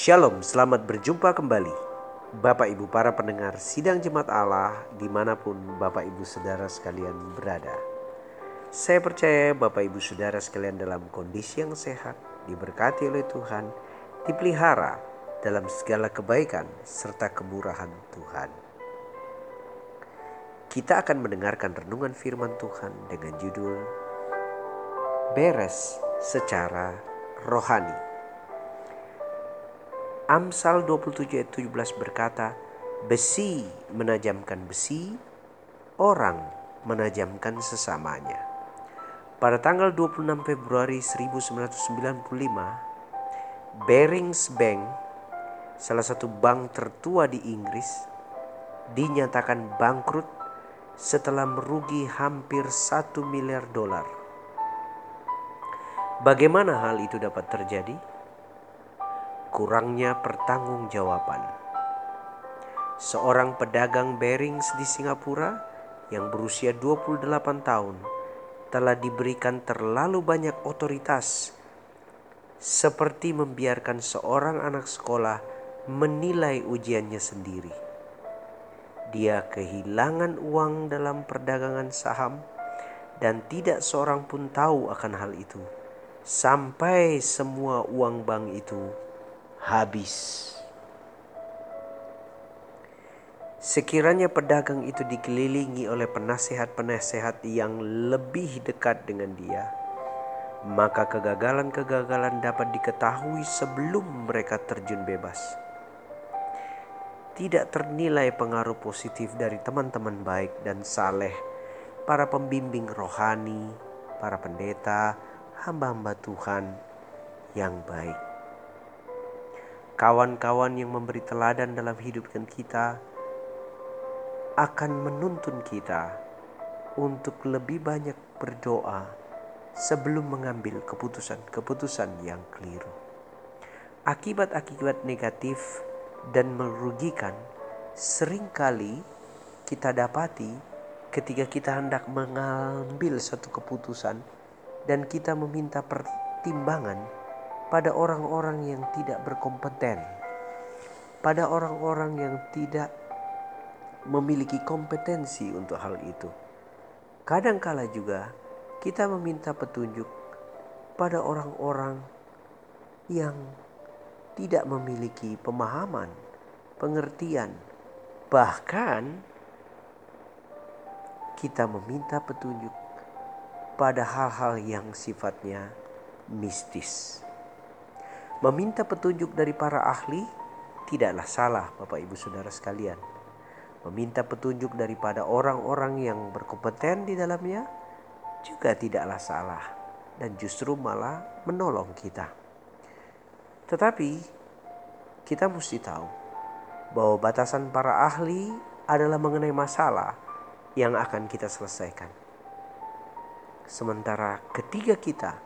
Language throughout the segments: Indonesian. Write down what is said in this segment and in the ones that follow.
Shalom, selamat berjumpa kembali. Bapak Ibu para pendengar sidang jemaat Allah di mana pun Bapak Ibu Saudara sekalian berada. Saya percaya Bapak Ibu Saudara sekalian dalam kondisi yang sehat, diberkati oleh Tuhan, dipelihara dalam segala kebaikan serta kemurahan Tuhan. Kita akan mendengarkan renungan firman Tuhan dengan judul Beres secara Rohani. Amsal 27 ayat 17 berkata, Besi menajamkan besi, orang menajamkan sesamanya. Pada tanggal 26 Februari 1995, Barings Bank, salah satu bank tertua di Inggris, dinyatakan bangkrut setelah merugi hampir 1 miliar dolar. Bagaimana hal itu dapat terjadi? Kurangnya pertanggungjawaban. Seorang pedagang Berings di Singapura yang berusia 28 tahun telah diberikan terlalu banyak otoritas seperti membiarkan seorang anak sekolah menilai ujiannya sendiri. Dia kehilangan uang dalam perdagangan saham dan tidak seorang pun tahu akan hal itu sampai semua uang bank itu habis. Sekiranya pedagang itu dikelilingi oleh penasehat-penasehat yang lebih dekat dengan dia, maka kegagalan-kegagalan dapat diketahui sebelum mereka terjun bebas. Tidak ternilai pengaruh positif dari teman-teman baik dan saleh, para pembimbing rohani, para pendeta, hamba-hamba Tuhan yang baik kawan-kawan yang memberi teladan dalam hidup kita akan menuntun kita untuk lebih banyak berdoa sebelum mengambil keputusan-keputusan yang keliru. Akibat-akibat negatif dan merugikan sering kali kita dapati ketika kita hendak mengambil satu keputusan dan kita meminta pertimbangan pada orang-orang yang tidak berkompeten, pada orang-orang yang tidak memiliki kompetensi untuk hal itu. Kadangkala juga kita meminta petunjuk pada orang-orang yang tidak memiliki pemahaman, pengertian, bahkan kita meminta petunjuk pada hal-hal yang sifatnya mistis. Meminta petunjuk dari para ahli tidaklah salah, Bapak Ibu Saudara sekalian. Meminta petunjuk daripada orang-orang yang berkompeten di dalamnya juga tidaklah salah dan justru malah menolong kita. Tetapi kita mesti tahu bahwa batasan para ahli adalah mengenai masalah yang akan kita selesaikan. Sementara ketiga kita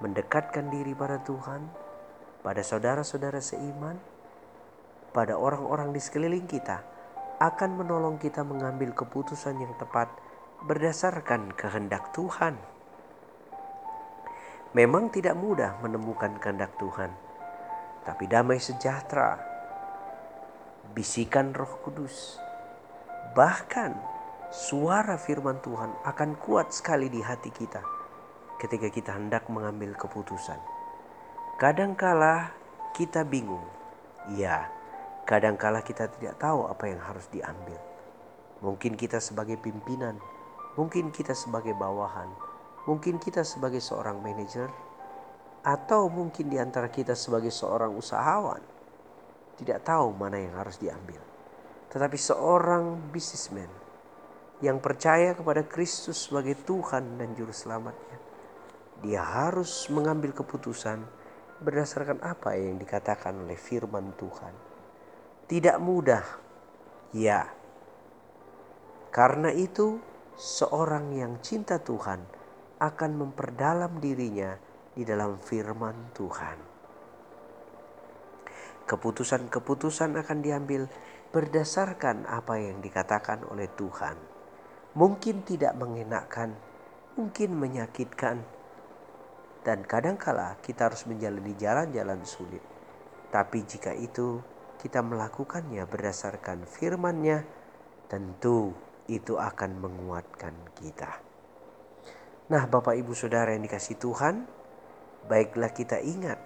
mendekatkan diri pada Tuhan, pada saudara-saudara seiman, pada orang-orang di sekeliling kita, akan menolong kita mengambil keputusan yang tepat berdasarkan kehendak Tuhan. Memang tidak mudah menemukan kehendak Tuhan, tapi damai sejahtera, bisikan Roh Kudus, bahkan suara firman Tuhan akan kuat sekali di hati kita ketika kita hendak mengambil keputusan. Kadangkala kita bingung. Ya, kadangkala kita tidak tahu apa yang harus diambil. Mungkin kita sebagai pimpinan, mungkin kita sebagai bawahan, mungkin kita sebagai seorang manajer, atau mungkin di antara kita sebagai seorang usahawan tidak tahu mana yang harus diambil. Tetapi seorang bisnismen yang percaya kepada Kristus sebagai Tuhan dan Juru Selamatnya, dia harus mengambil keputusan berdasarkan apa yang dikatakan oleh firman Tuhan. Tidak mudah, ya. Karena itu, seorang yang cinta Tuhan akan memperdalam dirinya di dalam firman Tuhan. Keputusan-keputusan akan diambil berdasarkan apa yang dikatakan oleh Tuhan. Mungkin tidak mengenakan, mungkin menyakitkan, dan kadangkala kita harus menjalani jalan-jalan sulit. Tapi jika itu kita melakukannya berdasarkan firman-Nya, tentu itu akan menguatkan kita. Nah, Bapak Ibu Saudara yang dikasih Tuhan, baiklah kita ingat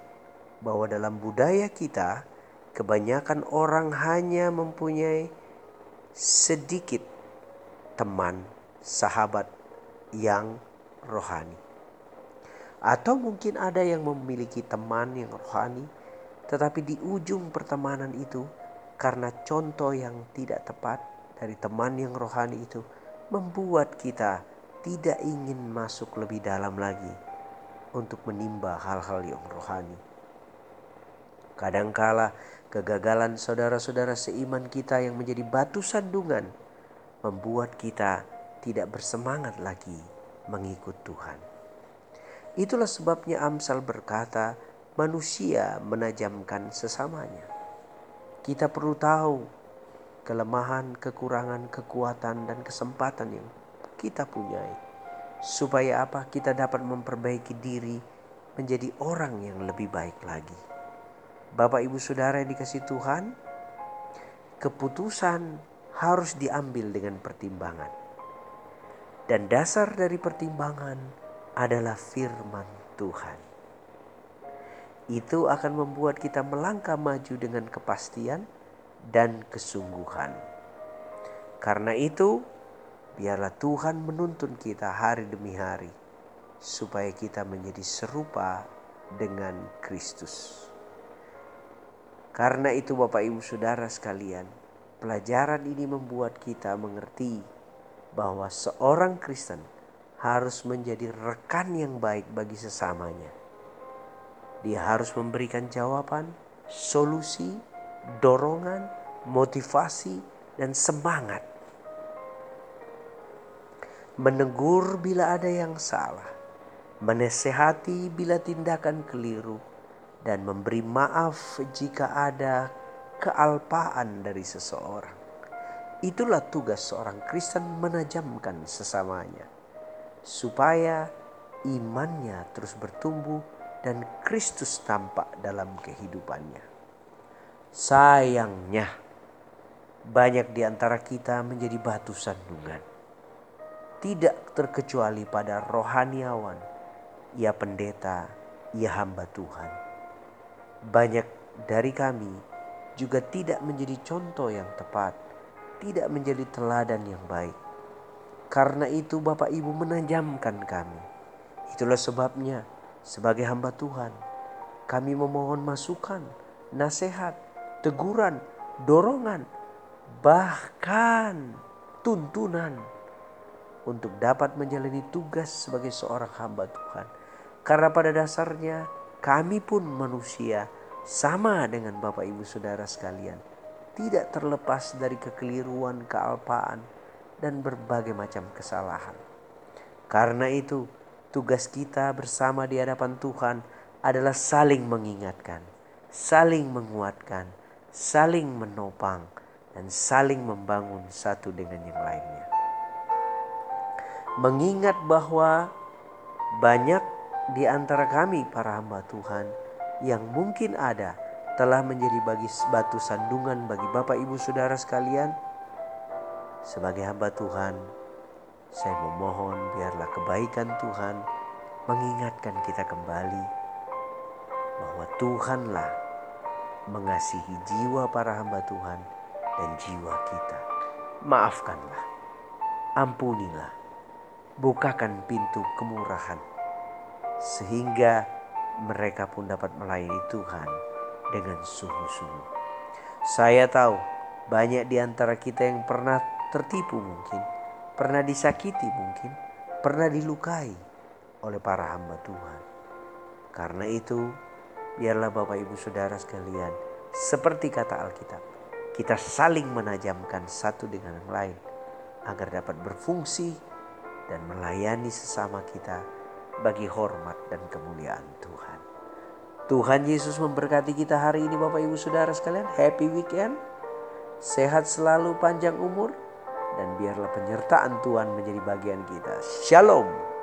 bahwa dalam budaya kita kebanyakan orang hanya mempunyai sedikit teman, sahabat yang rohani. Atau mungkin ada yang memiliki teman yang rohani, tetapi di ujung pertemanan itu karena contoh yang tidak tepat dari teman yang rohani itu membuat kita tidak ingin masuk lebih dalam lagi untuk menimba hal-hal yang rohani. Kadangkala kegagalan saudara-saudara seiman kita yang menjadi batu sandungan membuat kita tidak bersemangat lagi mengikut Tuhan. Itulah sebabnya Amsal berkata, manusia menajamkan sesamanya. Kita perlu tahu kelemahan, kekurangan, kekuatan, dan kesempatan yang kita punyai. Supaya apa? Kita dapat memperbaiki diri menjadi orang yang lebih baik lagi. Bapak Ibu Saudara yang dikasih Tuhan, keputusan harus diambil dengan pertimbangan. Dan dasar dari pertimbangan adalah firman Tuhan. Itu akan membuat kita melangkah maju dengan kepastian dan kesungguhan. Karena itu, biarlah Tuhan menuntun kita hari demi hari supaya kita menjadi serupa dengan Kristus. Karena itu Bapak Ibu Saudara sekalian, pelajaran ini membuat kita mengerti bahwa seorang Kristen harus menjadi rekan yang baik bagi sesamanya. Dia harus memberikan jawaban, solusi, dorongan, motivasi, dan semangat menegur bila ada yang salah, menasehati bila tindakan keliru, dan memberi maaf jika ada kealpaan dari seseorang. Itulah tugas seorang Kristen menajamkan sesamanya, supaya imannya terus bertumbuh dan Kristus tampak dalam kehidupannya. Sayangnya, banyak di antara kita menjadi batu sandungan tidak terkecuali pada rohaniawan, ia pendeta, ia hamba Tuhan. Banyak dari kami juga tidak menjadi contoh yang tepat, tidak menjadi teladan yang baik. Karena itu Bapak Ibu menajamkan kami. Itulah sebabnya sebagai hamba Tuhan, kami memohon masukan, nasihat, teguran, dorongan, bahkan tuntunan untuk dapat menjalani tugas sebagai seorang hamba Tuhan. Karena pada dasarnya kami pun manusia sama dengan Bapak Ibu Saudara sekalian. Tidak terlepas dari kekeliruan, kealpaan, dan berbagai macam kesalahan. Karena itu tugas kita bersama di hadapan Tuhan adalah saling mengingatkan, saling menguatkan, saling menopang, dan saling membangun satu dengan yang lainnya mengingat bahwa banyak di antara kami para hamba Tuhan yang mungkin ada telah menjadi bagi batu sandungan bagi Bapak Ibu Saudara sekalian. Sebagai hamba Tuhan, saya memohon biarlah kebaikan Tuhan mengingatkan kita kembali bahwa Tuhanlah mengasihi jiwa para hamba Tuhan dan jiwa kita. Maafkanlah, ampunilah, bukakan pintu kemurahan sehingga mereka pun dapat melayani Tuhan dengan sungguh-sungguh. Saya tahu banyak di antara kita yang pernah tertipu mungkin, pernah disakiti mungkin, pernah dilukai oleh para hamba Tuhan. Karena itu, biarlah Bapak Ibu Saudara sekalian, seperti kata Alkitab, kita saling menajamkan satu dengan yang lain agar dapat berfungsi dan melayani sesama kita bagi hormat dan kemuliaan Tuhan. Tuhan Yesus memberkati kita hari ini Bapak Ibu Saudara sekalian. Happy weekend. Sehat selalu panjang umur. Dan biarlah penyertaan Tuhan menjadi bagian kita. Shalom.